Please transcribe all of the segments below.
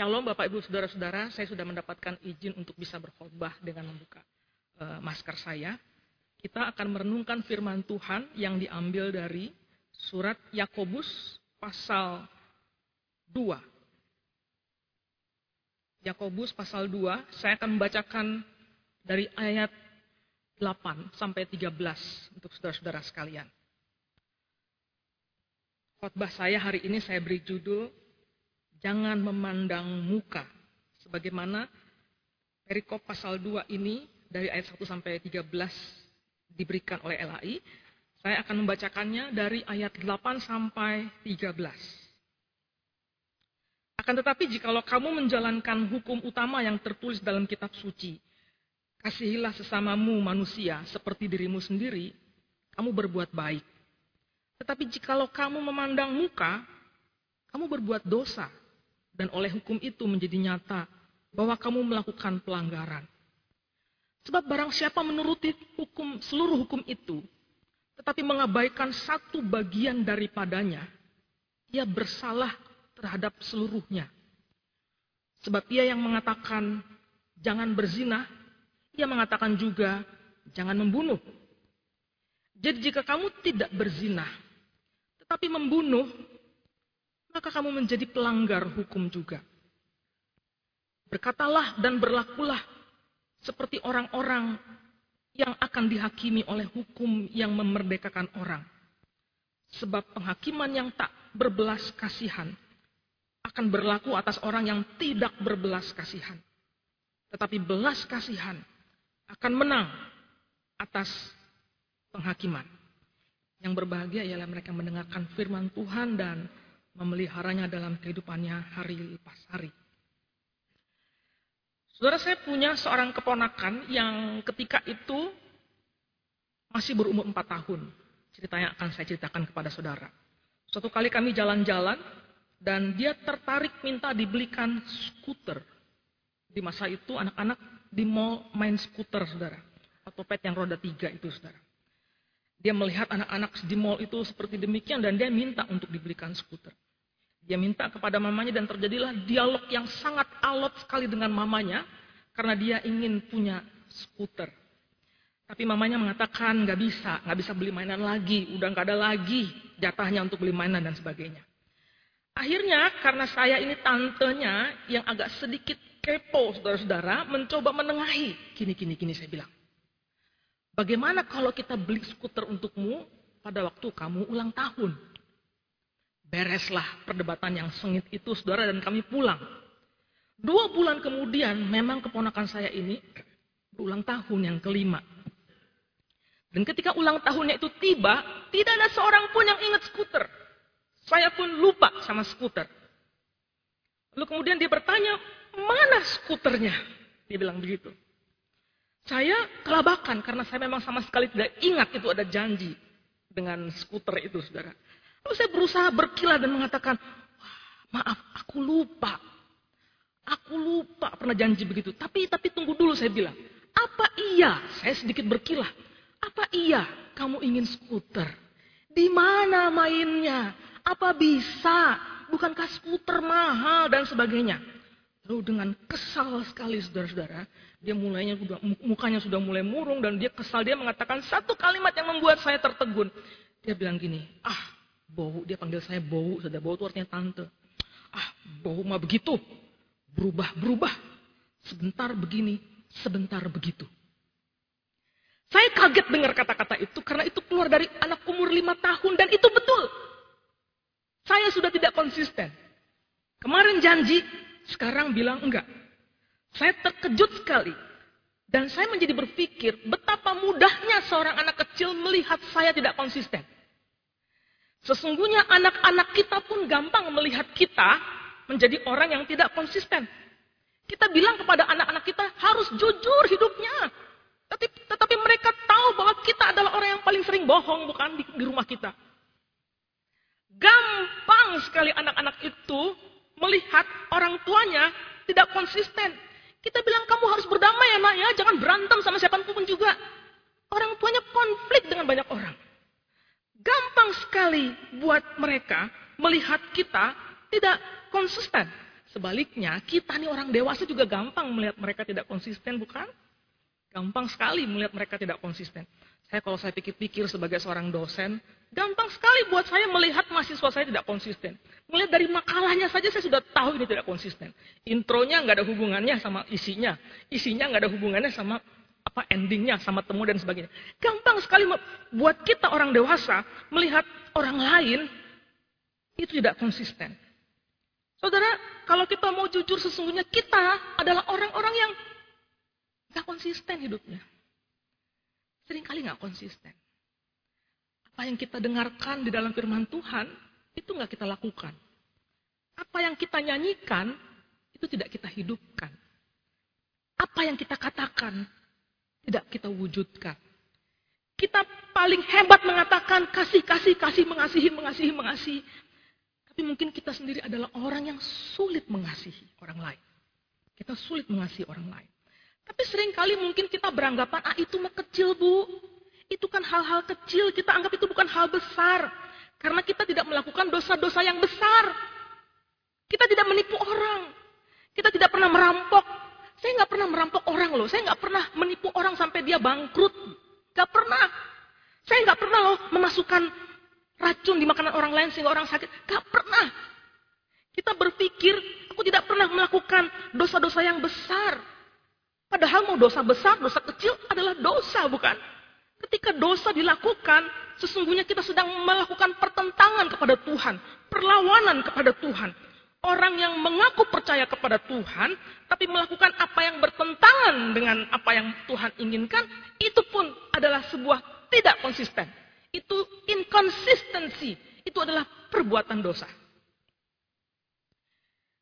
Shalom Bapak Ibu Saudara-saudara, saya sudah mendapatkan izin untuk bisa berkhotbah dengan membuka uh, masker saya. Kita akan merenungkan firman Tuhan yang diambil dari surat Yakobus pasal 2. Yakobus pasal 2, saya akan membacakan dari ayat 8 sampai 13 untuk saudara-saudara sekalian. Khotbah saya hari ini saya beri judul Jangan memandang muka. Sebagaimana perikop pasal 2 ini dari ayat 1 sampai 13 diberikan oleh LAI. Saya akan membacakannya dari ayat 8 sampai 13. Akan tetapi jikalau kamu menjalankan hukum utama yang tertulis dalam kitab suci, kasihilah sesamamu manusia seperti dirimu sendiri, kamu berbuat baik. Tetapi jikalau kamu memandang muka, kamu berbuat dosa dan oleh hukum itu menjadi nyata bahwa kamu melakukan pelanggaran. Sebab barang siapa menuruti hukum seluruh hukum itu, tetapi mengabaikan satu bagian daripadanya, ia bersalah terhadap seluruhnya. Sebab ia yang mengatakan jangan berzina, ia mengatakan juga jangan membunuh. Jadi jika kamu tidak berzina, tetapi membunuh, maka kamu menjadi pelanggar hukum juga. Berkatalah dan berlakulah seperti orang-orang yang akan dihakimi oleh hukum yang memerdekakan orang. Sebab penghakiman yang tak berbelas kasihan akan berlaku atas orang yang tidak berbelas kasihan. Tetapi belas kasihan akan menang atas penghakiman. Yang berbahagia ialah mereka mendengarkan firman Tuhan dan memeliharanya dalam kehidupannya hari lepas hari. Saudara saya punya seorang keponakan yang ketika itu masih berumur 4 tahun. Ceritanya akan saya ceritakan kepada saudara. Suatu kali kami jalan-jalan dan dia tertarik minta dibelikan skuter. Di masa itu anak-anak di mall main skuter saudara. Otopet yang roda tiga itu saudara. Dia melihat anak-anak di mall itu seperti demikian dan dia minta untuk dibelikan skuter. Dia minta kepada mamanya dan terjadilah dialog yang sangat alot sekali dengan mamanya karena dia ingin punya skuter. Tapi mamanya mengatakan nggak bisa, nggak bisa beli mainan lagi, udah nggak ada lagi jatahnya untuk beli mainan dan sebagainya. Akhirnya karena saya ini tantenya yang agak sedikit kepo saudara-saudara mencoba menengahi. Gini, gini, gini saya bilang. Bagaimana kalau kita beli skuter untukmu pada waktu kamu ulang tahun? Bereslah perdebatan yang sengit itu saudara dan kami pulang. Dua bulan kemudian memang keponakan saya ini berulang tahun yang kelima. Dan ketika ulang tahunnya itu tiba, tidak ada seorang pun yang ingat skuter. Saya pun lupa sama skuter. Lalu kemudian dia bertanya, mana skuternya? Dia bilang begitu. Saya kelabakan karena saya memang sama sekali tidak ingat itu ada janji dengan skuter itu, saudara. Lalu saya berusaha berkilah dan mengatakan, maaf, aku lupa. Aku lupa pernah janji begitu. Tapi tapi tunggu dulu saya bilang. Apa iya? Saya sedikit berkilah. Apa iya kamu ingin skuter? Di mana mainnya? Apa bisa? Bukankah skuter mahal dan sebagainya? Lalu dengan kesal sekali saudara-saudara, dia mulainya sudah mukanya sudah mulai murung dan dia kesal dia mengatakan satu kalimat yang membuat saya tertegun. Dia bilang gini, "Ah, bau." Dia panggil saya bau, sudah bau itu artinya tante. "Ah, bau mah begitu. Berubah-berubah. Sebentar begini, sebentar begitu." Saya kaget dengar kata-kata itu karena itu keluar dari anak umur lima tahun dan itu betul. Saya sudah tidak konsisten. Kemarin janji, sekarang bilang enggak. Saya terkejut sekali. Dan saya menjadi berpikir betapa mudahnya seorang anak kecil melihat saya tidak konsisten. Sesungguhnya anak-anak kita pun gampang melihat kita menjadi orang yang tidak konsisten. Kita bilang kepada anak-anak kita harus jujur hidupnya. Tetapi, tetapi mereka tahu bahwa kita adalah orang yang paling sering bohong bukan di, di rumah kita. Gampang sekali anak-anak itu melihat orang tuanya tidak konsisten. Kita bilang kamu harus berdamai ya nak ya, jangan berantem sama siapa pun juga. Orang tuanya konflik dengan banyak orang. Gampang sekali buat mereka melihat kita tidak konsisten. Sebaliknya, kita nih orang dewasa juga gampang melihat mereka tidak konsisten, bukan? Gampang sekali melihat mereka tidak konsisten. Saya kalau saya pikir-pikir sebagai seorang dosen, gampang sekali buat saya melihat mahasiswa saya tidak konsisten. Melihat dari makalahnya saja saya sudah tahu ini tidak konsisten. Intronya nggak ada hubungannya sama isinya. Isinya nggak ada hubungannya sama apa endingnya, sama temu dan sebagainya. Gampang sekali buat kita orang dewasa melihat orang lain itu tidak konsisten. Saudara, kalau kita mau jujur sesungguhnya kita adalah orang-orang yang nggak konsisten hidupnya sering kali nggak konsisten. Apa yang kita dengarkan di dalam firman Tuhan, itu nggak kita lakukan. Apa yang kita nyanyikan, itu tidak kita hidupkan. Apa yang kita katakan, tidak kita wujudkan. Kita paling hebat mengatakan kasih, kasih, kasih, mengasihi, mengasihi, mengasihi. Tapi mungkin kita sendiri adalah orang yang sulit mengasihi orang lain. Kita sulit mengasihi orang lain. Tapi sering kali mungkin kita beranggapan, ah itu mah kecil bu. Itu kan hal-hal kecil, kita anggap itu bukan hal besar. Karena kita tidak melakukan dosa-dosa yang besar. Kita tidak menipu orang. Kita tidak pernah merampok. Saya nggak pernah merampok orang loh. Saya nggak pernah menipu orang sampai dia bangkrut. Nggak pernah. Saya nggak pernah loh memasukkan racun di makanan orang lain sehingga orang sakit. Nggak pernah. Kita berpikir, aku tidak pernah melakukan dosa-dosa yang besar. Padahal mau dosa besar, dosa kecil adalah dosa, bukan? Ketika dosa dilakukan, sesungguhnya kita sedang melakukan pertentangan kepada Tuhan, perlawanan kepada Tuhan. Orang yang mengaku percaya kepada Tuhan, tapi melakukan apa yang bertentangan dengan apa yang Tuhan inginkan, itu pun adalah sebuah tidak konsisten. Itu inkonsistensi, itu adalah perbuatan dosa.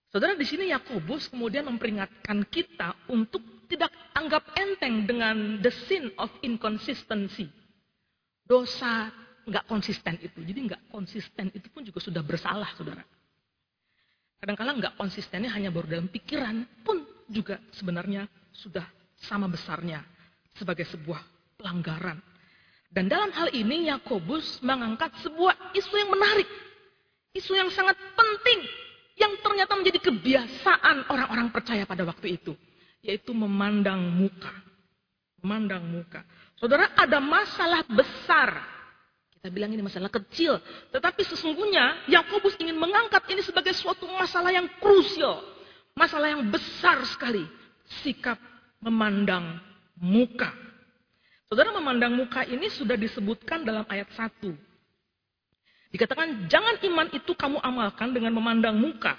Saudara di sini Yakobus kemudian memperingatkan kita untuk tidak anggap enteng dengan the sin of inconsistency. Dosa nggak konsisten itu. Jadi nggak konsisten itu pun juga sudah bersalah, saudara. Kadang-kadang nggak konsistennya hanya baru dalam pikiran pun juga sebenarnya sudah sama besarnya sebagai sebuah pelanggaran. Dan dalam hal ini Yakobus mengangkat sebuah isu yang menarik. Isu yang sangat penting yang ternyata menjadi kebiasaan orang-orang percaya pada waktu itu yaitu memandang muka. Memandang muka. Saudara, ada masalah besar. Kita bilang ini masalah kecil, tetapi sesungguhnya Yakobus ingin mengangkat ini sebagai suatu masalah yang krusial, masalah yang besar sekali. Sikap memandang muka. Saudara memandang muka ini sudah disebutkan dalam ayat 1. Dikatakan jangan iman itu kamu amalkan dengan memandang muka.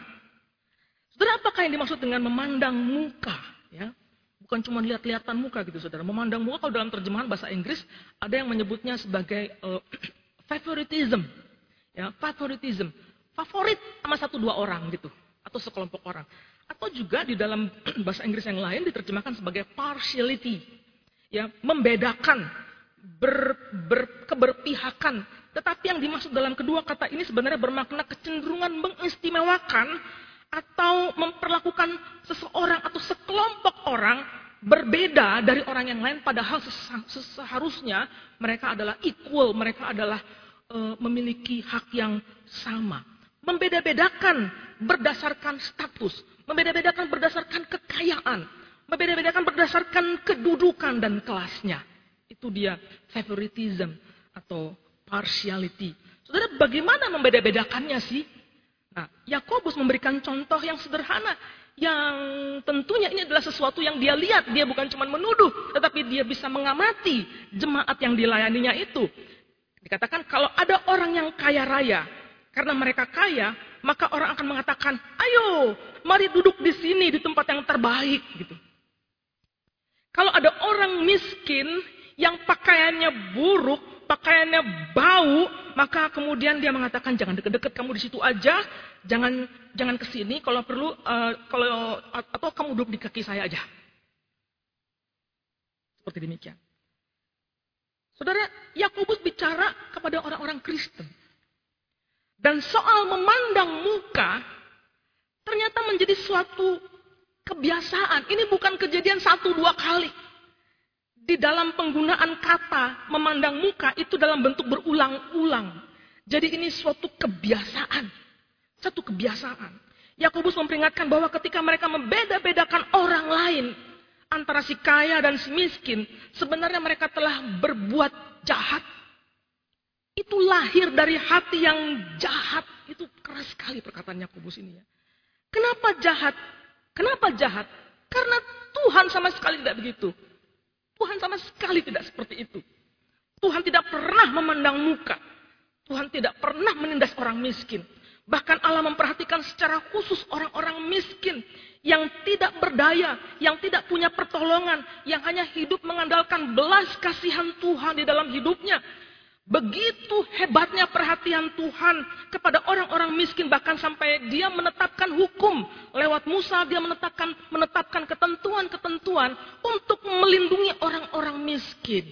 Saudara apakah yang dimaksud dengan memandang muka? Ya, bukan cuma lihat-lihatan muka gitu saudara. Memandang muka kalau dalam terjemahan bahasa Inggris ada yang menyebutnya sebagai uh, favoritism. Ya, favoritism. Favorit sama satu dua orang gitu atau sekelompok orang. Atau juga di dalam bahasa Inggris yang lain diterjemahkan sebagai partiality. Ya, membedakan, ber, ber, keberpihakan. Tetapi yang dimaksud dalam kedua kata ini sebenarnya bermakna kecenderungan mengistimewakan atau memperlakukan seseorang atau sekelompok orang berbeda dari orang yang lain padahal seharusnya mereka adalah equal, mereka adalah uh, memiliki hak yang sama. Membeda-bedakan berdasarkan status, membeda-bedakan berdasarkan kekayaan, membeda-bedakan berdasarkan kedudukan dan kelasnya. Itu dia favoritism atau partiality. Saudara, bagaimana membeda-bedakannya sih? Nah, Yakobus memberikan contoh yang sederhana yang tentunya ini adalah sesuatu yang dia lihat, dia bukan cuma menuduh, tetapi dia bisa mengamati jemaat yang dilayaninya itu. Dikatakan kalau ada orang yang kaya raya, karena mereka kaya, maka orang akan mengatakan, "Ayo, mari duduk di sini di tempat yang terbaik." gitu. Kalau ada orang miskin yang pakaiannya buruk, pakaiannya bau, maka kemudian dia mengatakan jangan deket-deket kamu di situ aja, jangan jangan ke sini kalau perlu uh, kalau atau kamu duduk di kaki saya aja. Seperti demikian. Saudara, Yakobus bicara kepada orang-orang Kristen. Dan soal memandang muka ternyata menjadi suatu kebiasaan. Ini bukan kejadian satu dua kali di dalam penggunaan kata memandang muka itu dalam bentuk berulang-ulang. Jadi ini suatu kebiasaan. Satu kebiasaan. Yakobus memperingatkan bahwa ketika mereka membeda-bedakan orang lain antara si kaya dan si miskin, sebenarnya mereka telah berbuat jahat. Itu lahir dari hati yang jahat. Itu keras sekali perkataan Yakobus ini ya. Kenapa jahat? Kenapa jahat? Karena Tuhan sama sekali tidak begitu. Tuhan sama sekali tidak seperti itu. Tuhan tidak pernah memandang muka. Tuhan tidak pernah menindas orang miskin. Bahkan Allah memperhatikan secara khusus orang-orang miskin yang tidak berdaya, yang tidak punya pertolongan, yang hanya hidup mengandalkan belas kasihan Tuhan di dalam hidupnya. Begitu hebatnya perhatian Tuhan kepada orang-orang miskin bahkan sampai dia menetapkan hukum lewat Musa dia menetapkan menetapkan ketentuan-ketentuan untuk melindungi orang-orang miskin.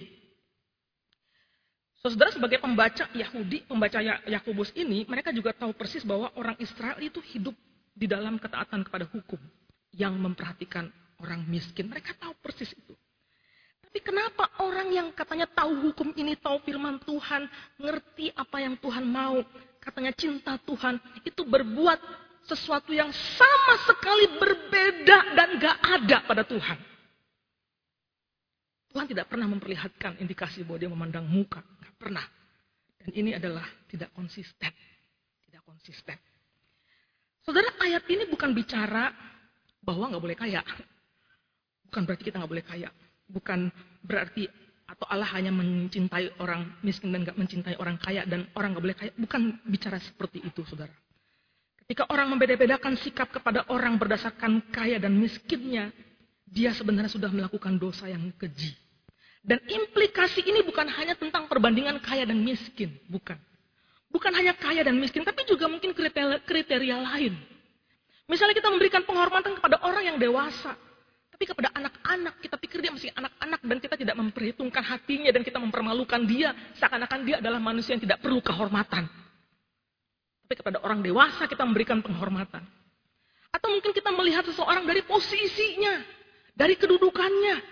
Saudara sebagai pembaca Yahudi, pembaca ya-, Yakobus ini, mereka juga tahu persis bahwa orang Israel itu hidup di dalam ketaatan kepada hukum yang memperhatikan orang miskin. Mereka tahu persis itu. Tapi kenapa orang yang katanya tahu hukum ini, tahu firman Tuhan, ngerti apa yang Tuhan mau, katanya cinta Tuhan, itu berbuat sesuatu yang sama sekali berbeda dan gak ada pada Tuhan. Tuhan tidak pernah memperlihatkan indikasi bahwa dia memandang muka. Pernah. Dan ini adalah tidak konsisten. Tidak konsisten. Saudara, ayat ini bukan bicara bahwa nggak boleh kaya. Bukan berarti kita nggak boleh kaya. Bukan berarti atau Allah hanya mencintai orang miskin dan nggak mencintai orang kaya dan orang nggak boleh kaya. Bukan bicara seperti itu, saudara. Ketika orang membeda-bedakan sikap kepada orang berdasarkan kaya dan miskinnya, dia sebenarnya sudah melakukan dosa yang keji. Dan implikasi ini bukan hanya tentang perbandingan kaya dan miskin, bukan. Bukan hanya kaya dan miskin, tapi juga mungkin kriteria, kriteria lain. Misalnya kita memberikan penghormatan kepada orang yang dewasa, tapi kepada anak-anak kita pikir dia masih anak-anak dan kita tidak memperhitungkan hatinya dan kita mempermalukan dia seakan-akan dia adalah manusia yang tidak perlu kehormatan. Tapi kepada orang dewasa kita memberikan penghormatan. Atau mungkin kita melihat seseorang dari posisinya, dari kedudukannya,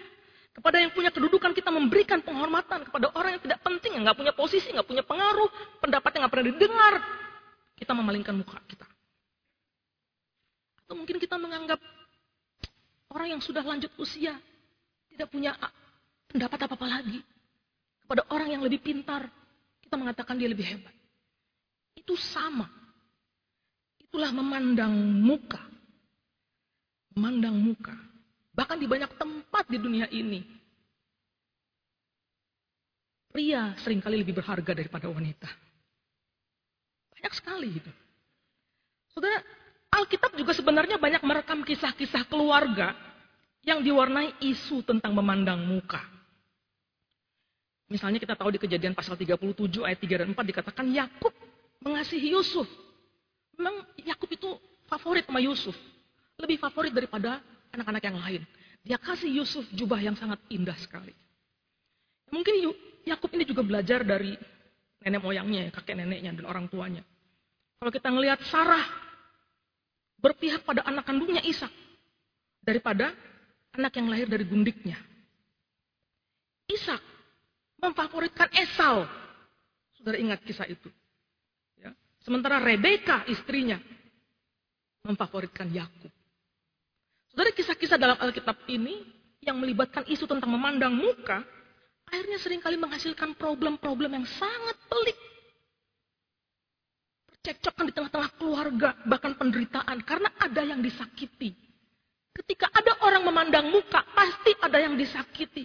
kepada yang punya kedudukan kita memberikan penghormatan. Kepada orang yang tidak penting, yang nggak punya posisi, nggak punya pengaruh, pendapatnya nggak pernah didengar. Kita memalingkan muka kita. Atau mungkin kita menganggap orang yang sudah lanjut usia, tidak punya pendapat apa-apa lagi. Kepada orang yang lebih pintar, kita mengatakan dia lebih hebat. Itu sama. Itulah memandang muka. Memandang muka. Bahkan di banyak tempat di dunia ini. Pria sering kali lebih berharga daripada wanita. Banyak sekali itu. Saudara, Alkitab juga sebenarnya banyak merekam kisah-kisah keluarga yang diwarnai isu tentang memandang muka. Misalnya kita tahu di kejadian pasal 37 ayat 3 dan 4 dikatakan Yakub mengasihi Yusuf. Memang Yakub itu favorit sama Yusuf. Lebih favorit daripada anak-anak yang lain. Dia kasih Yusuf jubah yang sangat indah sekali. Mungkin Yakub ini juga belajar dari nenek moyangnya, kakek neneknya, dan orang tuanya. Kalau kita melihat Sarah berpihak pada anak kandungnya Ishak daripada anak yang lahir dari gundiknya. Ishak memfavoritkan Esau. Saudara ingat kisah itu. Ya. Sementara Rebeka istrinya memfavoritkan Yakub. Dari kisah-kisah dalam Alkitab ini yang melibatkan isu tentang memandang muka, akhirnya sering kali menghasilkan problem-problem yang sangat pelik. Percekcokan di tengah-tengah keluarga, bahkan penderitaan, karena ada yang disakiti. Ketika ada orang memandang muka, pasti ada yang disakiti.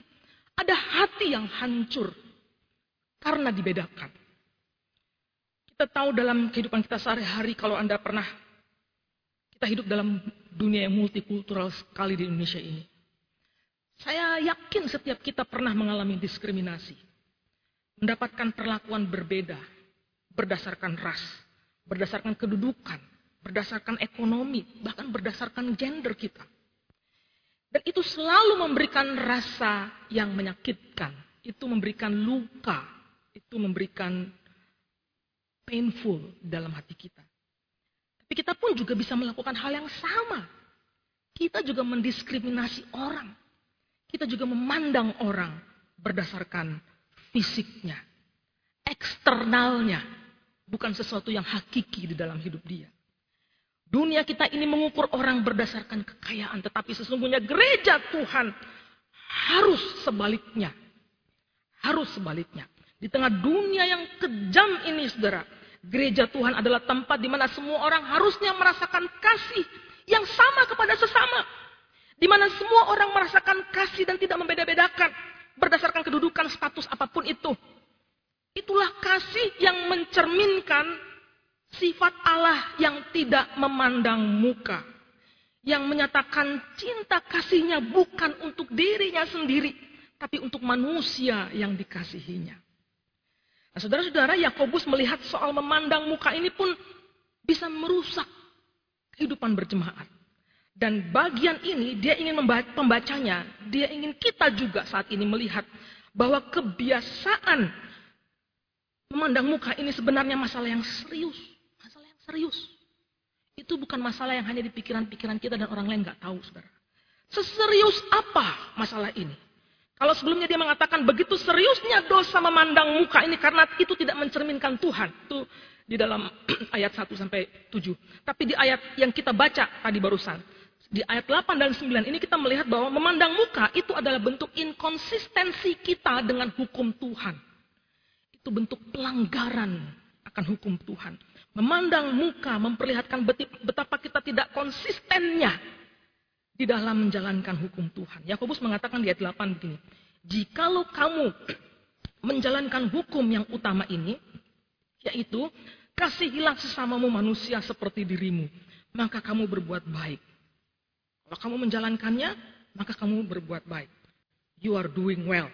Ada hati yang hancur karena dibedakan. Kita tahu dalam kehidupan kita sehari-hari kalau Anda pernah kita hidup dalam dunia yang multikultural sekali di Indonesia ini. Saya yakin setiap kita pernah mengalami diskriminasi. Mendapatkan perlakuan berbeda berdasarkan ras, berdasarkan kedudukan, berdasarkan ekonomi, bahkan berdasarkan gender kita. Dan itu selalu memberikan rasa yang menyakitkan. Itu memberikan luka, itu memberikan painful dalam hati kita. Tapi kita pun juga bisa melakukan hal yang sama. Kita juga mendiskriminasi orang. Kita juga memandang orang berdasarkan fisiknya, eksternalnya, bukan sesuatu yang hakiki di dalam hidup dia. Dunia kita ini mengukur orang berdasarkan kekayaan, tetapi sesungguhnya gereja Tuhan harus sebaliknya. Harus sebaliknya. Di tengah dunia yang kejam ini, saudara, gereja Tuhan adalah tempat di mana semua orang harusnya merasakan kasih yang sama kepada sesama. Di mana semua orang merasakan kasih dan tidak membeda-bedakan berdasarkan kedudukan status apa pun itu. Itulah kasih yang mencerminkan sifat Allah yang tidak memandang muka. Yang menyatakan cinta kasihnya bukan untuk dirinya sendiri, tapi untuk manusia yang dikasihinya. Nah, saudara-saudara, Yakobus melihat soal memandang muka ini pun bisa merusak kehidupan berjemaat. Dan bagian ini dia ingin pembacanya, dia ingin kita juga saat ini melihat bahwa kebiasaan memandang muka ini sebenarnya masalah yang serius. Serius. Itu bukan masalah yang hanya di pikiran-pikiran kita dan orang lain nggak tahu, saudara. Seserius apa masalah ini? Kalau sebelumnya dia mengatakan begitu seriusnya dosa memandang muka ini karena itu tidak mencerminkan Tuhan. Itu di dalam ayat 1 sampai 7. Tapi di ayat yang kita baca tadi barusan. Di ayat 8 dan 9 ini kita melihat bahwa memandang muka itu adalah bentuk inkonsistensi kita dengan hukum Tuhan. Itu bentuk pelanggaran akan hukum Tuhan. Memandang muka memperlihatkan betapa kita tidak konsistennya di dalam menjalankan hukum Tuhan. Yakobus mengatakan di ayat 8 begini, "Jikalau kamu menjalankan hukum yang utama ini, yaitu kasihilah sesamamu manusia seperti dirimu, maka kamu berbuat baik. Kalau kamu menjalankannya, maka kamu berbuat baik. You are doing well.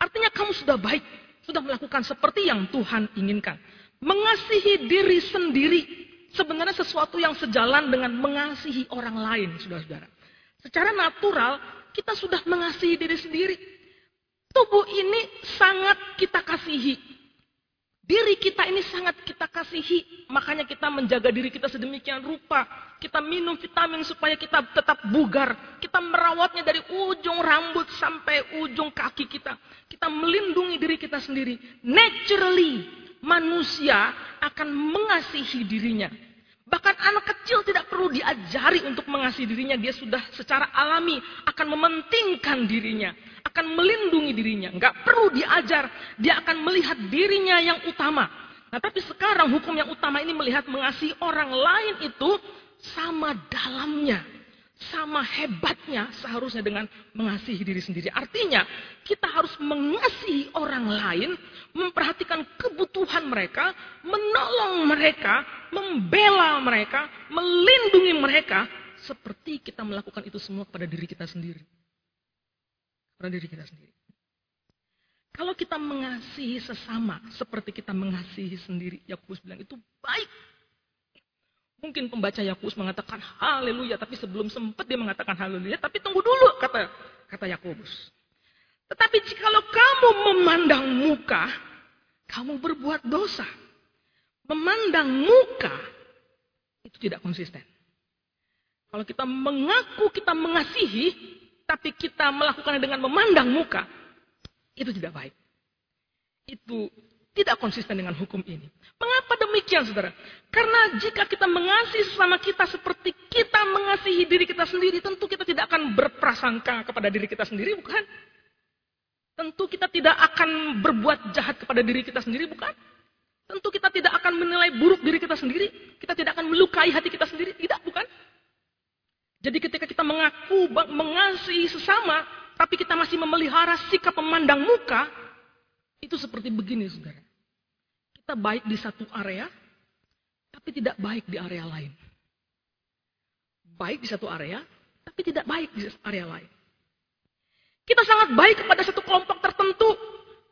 Artinya kamu sudah baik, sudah melakukan seperti yang Tuhan inginkan. Mengasihi diri sendiri sebenarnya sesuatu yang sejalan dengan mengasihi orang lain, saudara-saudara. Secara natural, kita sudah mengasihi diri sendiri. Tubuh ini sangat kita kasihi. Diri kita ini sangat kita kasihi. Makanya kita menjaga diri kita sedemikian rupa. Kita minum vitamin supaya kita tetap bugar. Kita merawatnya dari ujung rambut sampai ujung kaki kita. Kita melindungi diri kita sendiri. Naturally, manusia akan mengasihi dirinya. Bahkan anak kecil tidak perlu diajari untuk mengasihi dirinya. Dia sudah secara alami akan mementingkan dirinya. Akan melindungi dirinya. Nggak perlu diajar. Dia akan melihat dirinya yang utama. Nah tapi sekarang hukum yang utama ini melihat mengasihi orang lain itu sama dalamnya sama hebatnya seharusnya dengan mengasihi diri sendiri. Artinya, kita harus mengasihi orang lain, memperhatikan kebutuhan mereka, menolong mereka, membela mereka, melindungi mereka, seperti kita melakukan itu semua kepada diri kita sendiri. Kepada diri kita sendiri. Kalau kita mengasihi sesama seperti kita mengasihi sendiri, Yakobus bilang itu baik Mungkin pembaca Yakobus mengatakan haleluya, tapi sebelum sempat dia mengatakan haleluya, tapi tunggu dulu kata kata Yakobus. Tetapi jikalau kamu memandang muka, kamu berbuat dosa. Memandang muka itu tidak konsisten. Kalau kita mengaku kita mengasihi, tapi kita melakukannya dengan memandang muka, itu tidak baik. Itu tidak konsisten dengan hukum ini. Mengapa demikian, saudara? Karena jika kita mengasihi sesama kita seperti kita mengasihi diri kita sendiri, tentu kita tidak akan berprasangka kepada diri kita sendiri, bukan? Tentu kita tidak akan berbuat jahat kepada diri kita sendiri, bukan? Tentu kita tidak akan menilai buruk diri kita sendiri. Kita tidak akan melukai hati kita sendiri, tidak, bukan? Jadi ketika kita mengaku mengasihi sesama, tapi kita masih memelihara sikap memandang muka, itu seperti begini, saudara. Kita baik di satu area, tapi tidak baik di area lain. Baik di satu area, tapi tidak baik di area lain. Kita sangat baik kepada satu kelompok tertentu.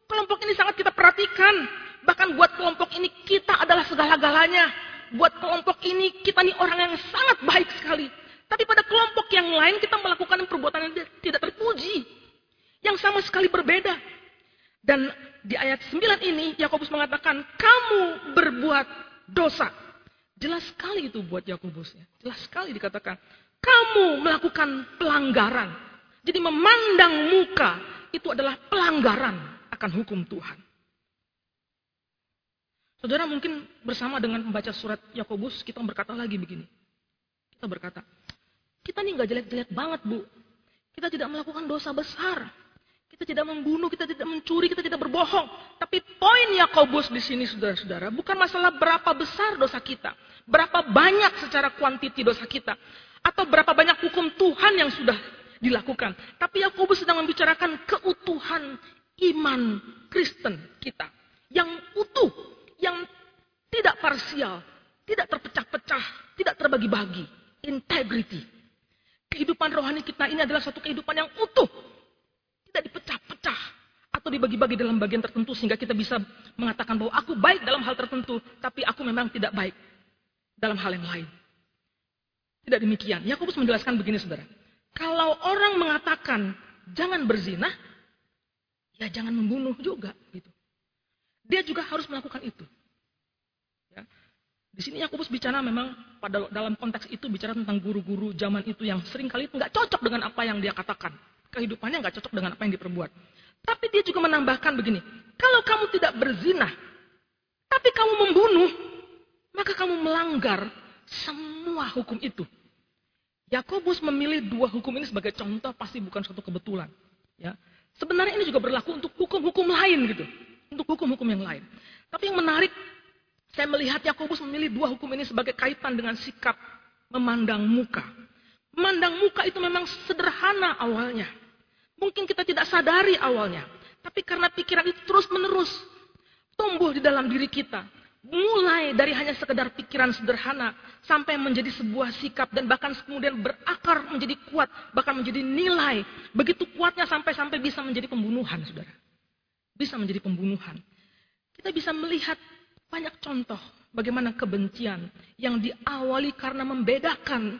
Kelompok ini sangat kita perhatikan. Bahkan buat kelompok ini kita adalah segala-galanya. Buat kelompok ini kita nih orang yang sangat baik sekali. Tapi pada kelompok yang lain kita melakukan perbuatan yang tidak terpuji. Yang sama sekali berbeda. Dan di ayat 9 ini Yakobus mengatakan kamu berbuat dosa. Jelas sekali itu buat Yakobus ya. Jelas sekali dikatakan kamu melakukan pelanggaran. Jadi memandang muka itu adalah pelanggaran akan hukum Tuhan. Saudara mungkin bersama dengan membaca surat Yakobus kita berkata lagi begini. Kita berkata, kita nih nggak jelek-jelek banget bu. Kita tidak melakukan dosa besar. Kita tidak membunuh, kita tidak mencuri, kita tidak berbohong. Tapi poin Yakobus di sini saudara-saudara, bukan masalah berapa besar dosa kita. Berapa banyak secara kuantiti dosa kita. Atau berapa banyak hukum Tuhan yang sudah dilakukan. Tapi Yakobus sedang membicarakan keutuhan iman Kristen kita. Yang utuh, yang tidak parsial, tidak terpecah-pecah, tidak terbagi-bagi. Integrity. Kehidupan rohani kita ini adalah satu kehidupan yang utuh tidak dipecah-pecah atau dibagi-bagi dalam bagian tertentu sehingga kita bisa mengatakan bahwa aku baik dalam hal tertentu, tapi aku memang tidak baik dalam hal yang lain. Tidak demikian. Yakobus menjelaskan begini saudara. Kalau orang mengatakan jangan berzina, ya jangan membunuh juga. Gitu. Dia juga harus melakukan itu. Ya. Di sini Yakobus bicara memang pada dalam konteks itu bicara tentang guru-guru zaman itu yang sering kali nggak cocok dengan apa yang dia katakan kehidupannya nggak cocok dengan apa yang diperbuat. Tapi dia juga menambahkan begini, kalau kamu tidak berzina, tapi kamu membunuh, maka kamu melanggar semua hukum itu. Yakobus memilih dua hukum ini sebagai contoh pasti bukan suatu kebetulan. Ya, sebenarnya ini juga berlaku untuk hukum-hukum lain gitu, untuk hukum-hukum yang lain. Tapi yang menarik, saya melihat Yakobus memilih dua hukum ini sebagai kaitan dengan sikap memandang muka. Memandang muka itu memang sederhana awalnya. Mungkin kita tidak sadari awalnya. Tapi karena pikiran itu terus menerus tumbuh di dalam diri kita. Mulai dari hanya sekedar pikiran sederhana sampai menjadi sebuah sikap dan bahkan kemudian berakar menjadi kuat, bahkan menjadi nilai. Begitu kuatnya sampai-sampai bisa menjadi pembunuhan, saudara. Bisa menjadi pembunuhan. Kita bisa melihat banyak contoh bagaimana kebencian yang diawali karena membedakan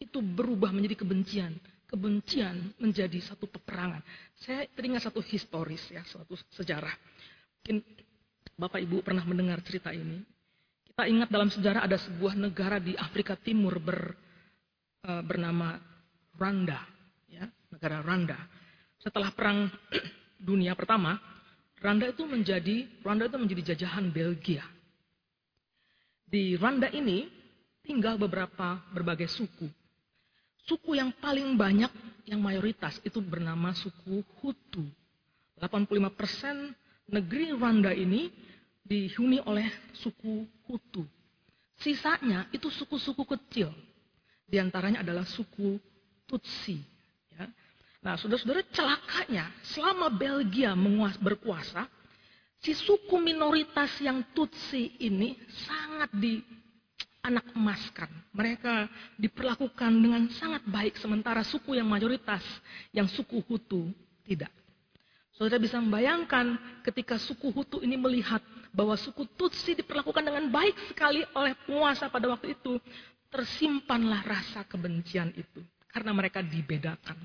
itu berubah menjadi kebencian kebencian menjadi satu peperangan. Saya teringat satu historis ya, suatu sejarah. Mungkin Bapak Ibu pernah mendengar cerita ini. Kita ingat dalam sejarah ada sebuah negara di Afrika Timur ber, uh, bernama Rwanda, ya, negara Rwanda. Setelah perang dunia pertama, Rwanda itu menjadi Rwanda itu menjadi jajahan Belgia. Di Rwanda ini tinggal beberapa berbagai suku. Suku yang paling banyak, yang mayoritas itu bernama suku Hutu. 85% negeri Rwanda ini dihuni oleh suku Hutu. Sisanya itu suku-suku kecil. Di antaranya adalah suku Tutsi. Ya. Nah, saudara-saudara celakanya, selama Belgia menguas, berkuasa, si suku minoritas yang Tutsi ini sangat di anak emas kan. Mereka diperlakukan dengan sangat baik sementara suku yang mayoritas, yang suku Hutu tidak. Saudara bisa membayangkan ketika suku Hutu ini melihat bahwa suku Tutsi diperlakukan dengan baik sekali oleh penguasa pada waktu itu, tersimpanlah rasa kebencian itu karena mereka dibedakan.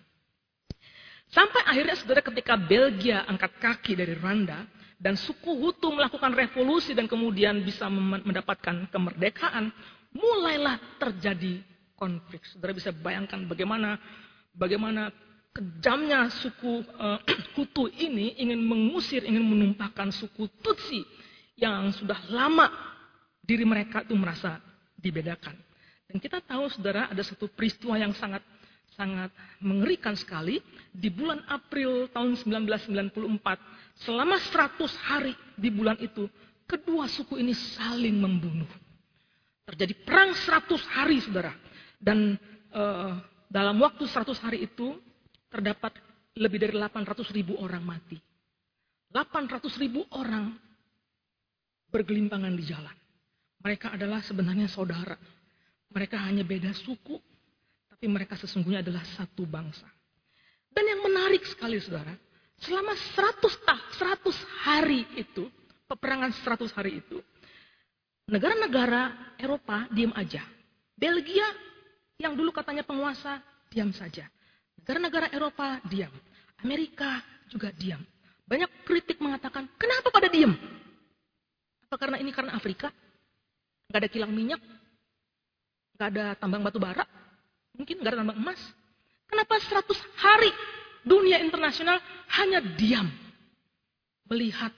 Sampai akhirnya saudara ketika Belgia angkat kaki dari Rwanda dan suku Hutu melakukan revolusi dan kemudian bisa mendapatkan kemerdekaan, mulailah terjadi konflik. Saudara bisa bayangkan bagaimana bagaimana kejamnya suku uh, Hutu ini ingin mengusir, ingin menumpahkan suku Tutsi yang sudah lama diri mereka itu merasa dibedakan. Dan kita tahu saudara ada satu peristiwa yang sangat sangat mengerikan sekali di bulan April tahun 1994 selama 100 hari di bulan itu kedua suku ini saling membunuh. Terjadi perang 100 hari saudara. Dan uh, dalam waktu 100 hari itu terdapat lebih dari 800 ribu orang mati. 800 ribu orang bergelimpangan di jalan. Mereka adalah sebenarnya saudara. Mereka hanya beda suku, tapi mereka sesungguhnya adalah satu bangsa. Dan yang menarik sekali saudara, selama 100 tah, 100 hari itu, peperangan 100 hari itu, negara-negara Eropa diam aja. Belgia yang dulu katanya penguasa, diam saja. Negara-negara Eropa diam. Amerika juga diam. Banyak kritik mengatakan, kenapa pada diam? Apa karena ini karena Afrika? Gak ada kilang minyak? Gak ada tambang batu bara? Mungkin nggak ada tambang emas. Kenapa 100 hari dunia internasional hanya diam melihat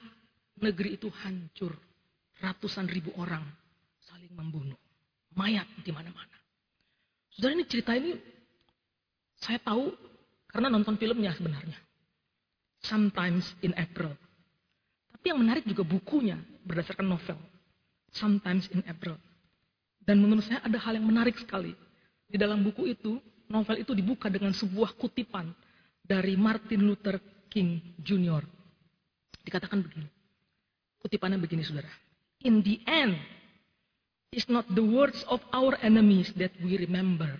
negeri itu hancur. Ratusan ribu orang saling membunuh. Mayat di mana-mana. Saudara ini cerita ini saya tahu karena nonton filmnya sebenarnya. Sometimes in April. Tapi yang menarik juga bukunya berdasarkan novel. Sometimes in April. Dan menurut saya ada hal yang menarik sekali. Di dalam buku itu, novel itu dibuka dengan sebuah kutipan dari Martin Luther King Jr. Dikatakan begini. Kutipannya begini saudara. In the end, it's not the words of our enemies that we remember,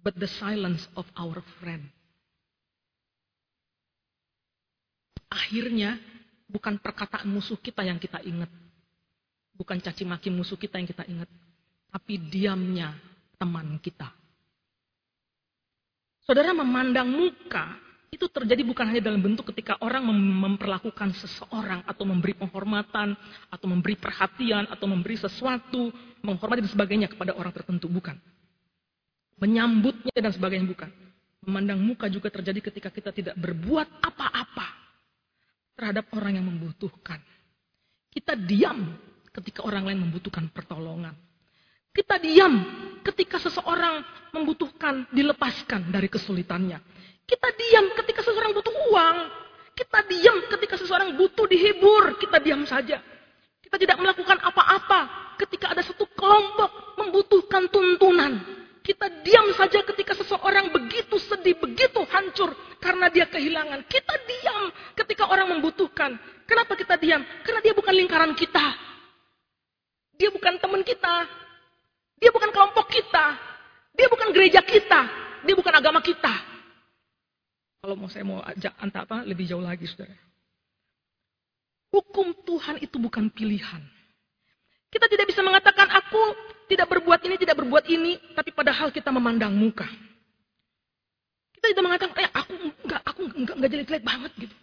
but the silence of our friend. Akhirnya, bukan perkataan musuh kita yang kita ingat. Bukan caci maki musuh kita yang kita ingat. Tapi diamnya teman kita. Saudara memandang muka itu terjadi bukan hanya dalam bentuk ketika orang memperlakukan seseorang atau memberi penghormatan atau memberi perhatian atau memberi sesuatu, menghormati dan sebagainya kepada orang tertentu, bukan. Menyambutnya dan sebagainya bukan. Memandang muka juga terjadi ketika kita tidak berbuat apa-apa terhadap orang yang membutuhkan. Kita diam ketika orang lain membutuhkan pertolongan. Kita diam ketika seseorang membutuhkan dilepaskan dari kesulitannya. Kita diam ketika seseorang butuh uang. Kita diam ketika seseorang butuh dihibur. Kita diam saja. Kita tidak melakukan apa-apa ketika ada satu kelompok membutuhkan tuntunan. Kita diam saja ketika seseorang begitu sedih, begitu hancur karena dia kehilangan. Kita diam ketika orang membutuhkan. Kenapa kita diam? Karena dia bukan lingkaran kita. Dia bukan teman kita. Dia bukan kelompok kita. Dia bukan gereja kita. Dia bukan agama kita. Kalau mau saya mau ajak anta apa lebih jauh lagi, saudara. Hukum Tuhan itu bukan pilihan. Kita tidak bisa mengatakan aku tidak berbuat ini, tidak berbuat ini, tapi padahal kita memandang muka. Kita tidak mengatakan, eh aku enggak, aku enggak, enggak jelek-jelek banget gitu.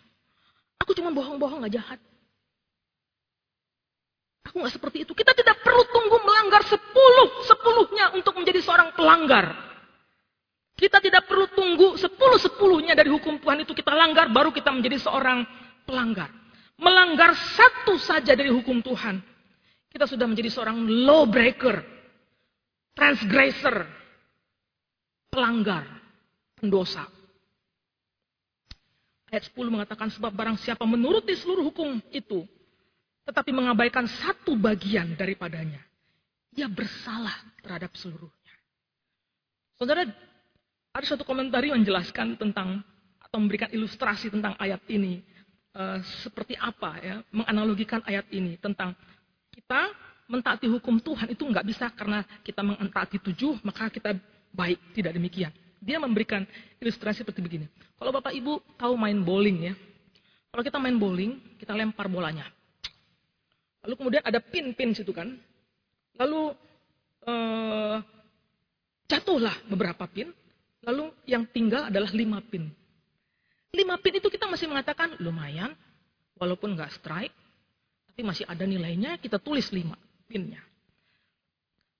Aku cuma bohong-bohong, enggak jahat. Aku enggak seperti itu. Kita tidak perlu tunggu melanggar sepuluh, sepuluhnya untuk menjadi seorang pelanggar. Kita tidak perlu tunggu sepuluh-sepuluhnya dari hukum Tuhan itu kita langgar, baru kita menjadi seorang pelanggar. Melanggar satu saja dari hukum Tuhan. Kita sudah menjadi seorang lawbreaker, transgressor, pelanggar, pendosa. Ayat 10 mengatakan sebab barang siapa menuruti seluruh hukum itu, tetapi mengabaikan satu bagian daripadanya, ia bersalah terhadap seluruhnya. Saudara, ada komentar yang menjelaskan tentang atau memberikan ilustrasi tentang ayat ini. Uh, seperti apa ya, menganalogikan ayat ini tentang kita mentaati hukum Tuhan itu nggak bisa karena kita mentaati tujuh maka kita baik, tidak demikian. Dia memberikan ilustrasi seperti begini. Kalau Bapak Ibu tahu main bowling ya, kalau kita main bowling, kita lempar bolanya. Lalu kemudian ada pin-pin situ kan. Lalu uh, jatuhlah beberapa pin. Lalu yang tinggal adalah lima pin. Lima pin itu kita masih mengatakan lumayan, walaupun nggak strike, tapi masih ada nilainya, kita tulis lima pinnya.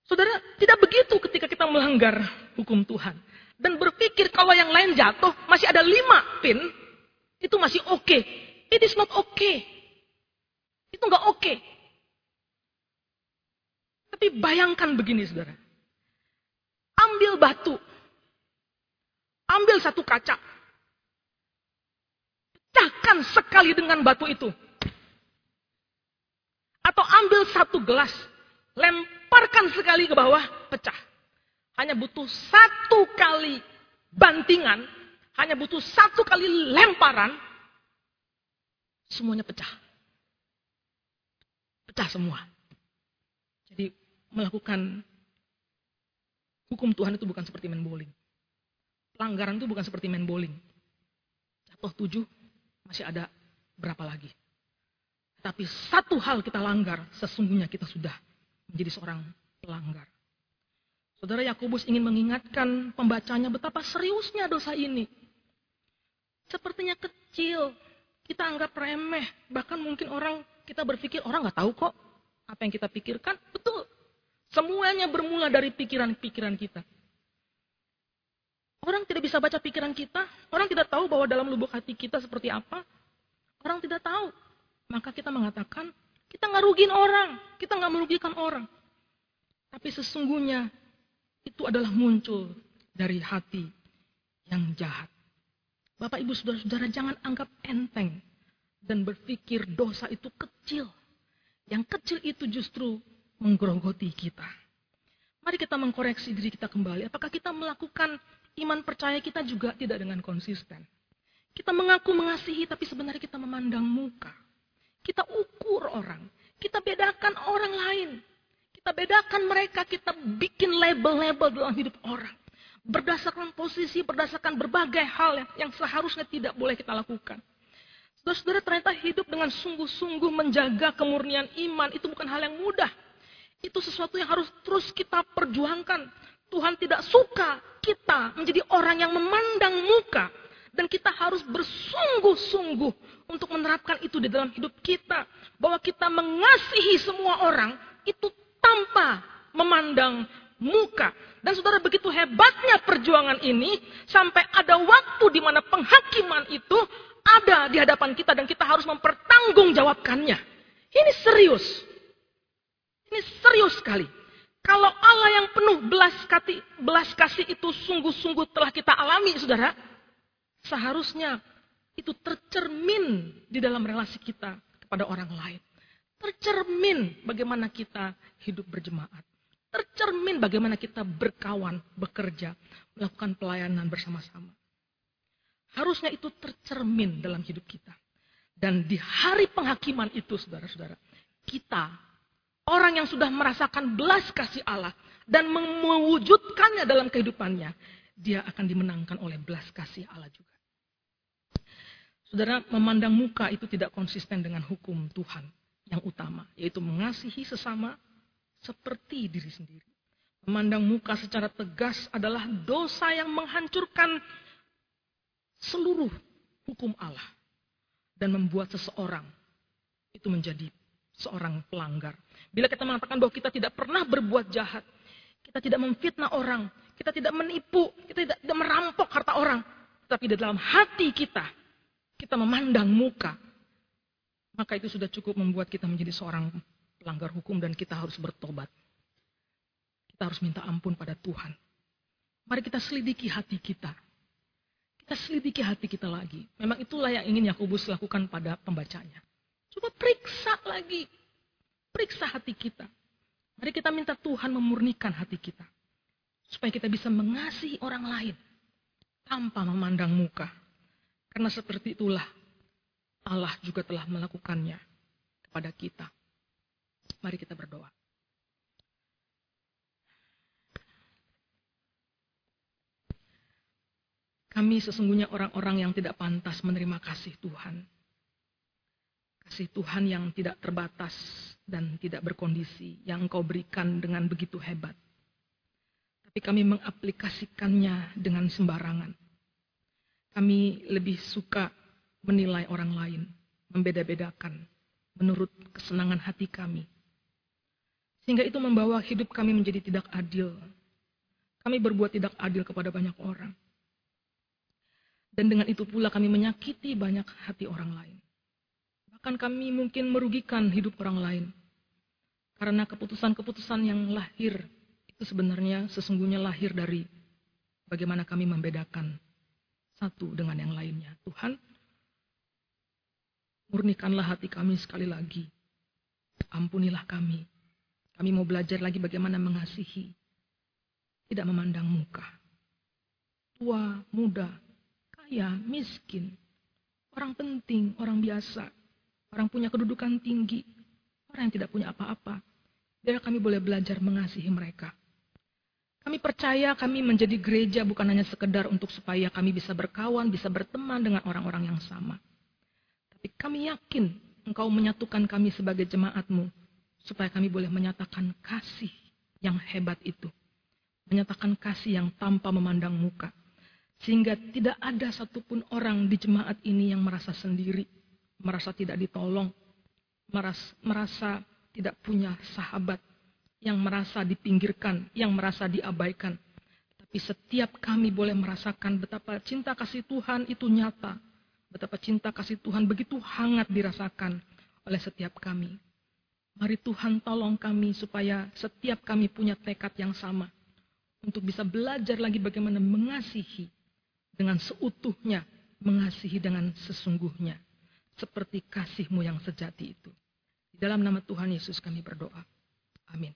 Saudara, tidak begitu ketika kita melanggar hukum Tuhan. Dan berpikir kalau yang lain jatuh, masih ada lima pin, itu masih oke. Okay. It is not okay. Itu nggak oke. Okay. Tapi bayangkan begini, saudara. Ambil batu, Ambil satu kaca. Pecahkan sekali dengan batu itu. Atau ambil satu gelas. Lemparkan sekali ke bawah, pecah. Hanya butuh satu kali bantingan. Hanya butuh satu kali lemparan. Semuanya pecah. Pecah semua. Jadi melakukan hukum Tuhan itu bukan seperti main bowling. Pelanggaran itu bukan seperti main bowling. Jatuh tujuh, masih ada berapa lagi. Tapi satu hal kita langgar, sesungguhnya kita sudah menjadi seorang pelanggar. Saudara Yakobus ingin mengingatkan pembacanya betapa seriusnya dosa ini. Sepertinya kecil, kita anggap remeh. Bahkan mungkin orang kita berpikir orang nggak tahu kok apa yang kita pikirkan. Betul, semuanya bermula dari pikiran-pikiran kita. Orang tidak bisa baca pikiran kita. Orang tidak tahu bahwa dalam lubuk hati kita seperti apa. Orang tidak tahu. Maka kita mengatakan, kita nggak rugiin orang. Kita nggak merugikan orang. Tapi sesungguhnya, itu adalah muncul dari hati yang jahat. Bapak, ibu, saudara-saudara, jangan anggap enteng dan berpikir dosa itu kecil. Yang kecil itu justru menggerogoti kita. Mari kita mengkoreksi diri kita kembali. Apakah kita melakukan iman percaya kita juga tidak dengan konsisten? Kita mengaku mengasihi, tapi sebenarnya kita memandang muka. Kita ukur orang. Kita bedakan orang lain. Kita bedakan mereka, kita bikin label-label dalam hidup orang. Berdasarkan posisi, berdasarkan berbagai hal yang, yang seharusnya tidak boleh kita lakukan. Saudara-saudara ternyata hidup dengan sungguh-sungguh menjaga kemurnian iman itu bukan hal yang mudah. Itu sesuatu yang harus terus kita perjuangkan. Tuhan tidak suka kita menjadi orang yang memandang muka. Dan kita harus bersungguh-sungguh untuk menerapkan itu di dalam hidup kita. Bahwa kita mengasihi semua orang itu tanpa memandang muka. Dan saudara begitu hebatnya perjuangan ini sampai ada waktu di mana penghakiman itu ada di hadapan kita dan kita harus mempertanggungjawabkannya. Ini serius. Ini serius sekali. Kalau Allah yang penuh belas kasih, belas kasih itu sungguh-sungguh telah kita alami, saudara, seharusnya itu tercermin di dalam relasi kita kepada orang lain. Tercermin bagaimana kita hidup berjemaat. Tercermin bagaimana kita berkawan, bekerja, melakukan pelayanan bersama-sama. Harusnya itu tercermin dalam hidup kita. Dan di hari penghakiman itu, saudara-saudara, kita orang yang sudah merasakan belas kasih Allah dan mewujudkannya dalam kehidupannya, dia akan dimenangkan oleh belas kasih Allah juga. Saudara, memandang muka itu tidak konsisten dengan hukum Tuhan yang utama, yaitu mengasihi sesama seperti diri sendiri. Memandang muka secara tegas adalah dosa yang menghancurkan seluruh hukum Allah dan membuat seseorang itu menjadi seorang pelanggar. Bila kita mengatakan bahwa kita tidak pernah berbuat jahat, kita tidak memfitnah orang, kita tidak menipu, kita tidak, tidak merampok harta orang, tapi di dalam hati kita, kita memandang muka, maka itu sudah cukup membuat kita menjadi seorang pelanggar hukum dan kita harus bertobat. Kita harus minta ampun pada Tuhan. Mari kita selidiki hati kita. Kita selidiki hati kita lagi. Memang itulah yang ingin Yakobus lakukan pada pembacanya. Coba periksa lagi. Periksa hati kita. Mari kita minta Tuhan memurnikan hati kita. Supaya kita bisa mengasihi orang lain. Tanpa memandang muka. Karena seperti itulah Allah juga telah melakukannya kepada kita. Mari kita berdoa. Kami sesungguhnya orang-orang yang tidak pantas menerima kasih Tuhan. Kasih Tuhan yang tidak terbatas dan tidak berkondisi, yang Engkau berikan dengan begitu hebat. Tapi kami mengaplikasikannya dengan sembarangan. Kami lebih suka menilai orang lain, membeda-bedakan menurut kesenangan hati kami. Sehingga itu membawa hidup kami menjadi tidak adil. Kami berbuat tidak adil kepada banyak orang. Dan dengan itu pula kami menyakiti banyak hati orang lain. Bahkan kami mungkin merugikan hidup orang lain. Karena keputusan-keputusan yang lahir itu sebenarnya sesungguhnya lahir dari bagaimana kami membedakan satu dengan yang lainnya. Tuhan, murnikanlah hati kami sekali lagi. Ampunilah kami. Kami mau belajar lagi bagaimana mengasihi. Tidak memandang muka. Tua, muda, kaya, miskin, orang penting, orang biasa, orang punya kedudukan tinggi, orang yang tidak punya apa-apa. Biar kami boleh belajar mengasihi mereka. Kami percaya kami menjadi gereja bukan hanya sekedar untuk supaya kami bisa berkawan, bisa berteman dengan orang-orang yang sama. Tapi kami yakin engkau menyatukan kami sebagai jemaatmu, supaya kami boleh menyatakan kasih yang hebat itu. Menyatakan kasih yang tanpa memandang muka. Sehingga tidak ada satupun orang di jemaat ini yang merasa sendiri, merasa tidak ditolong, merasa, merasa tidak punya sahabat, yang merasa dipinggirkan, yang merasa diabaikan. Tapi setiap kami boleh merasakan betapa cinta kasih Tuhan itu nyata. Betapa cinta kasih Tuhan begitu hangat dirasakan oleh setiap kami. Mari Tuhan tolong kami supaya setiap kami punya tekad yang sama untuk bisa belajar lagi bagaimana mengasihi dengan seutuhnya, mengasihi dengan sesungguhnya, seperti kasihmu yang sejati itu. Di dalam nama Tuhan Yesus kami berdoa. Amin.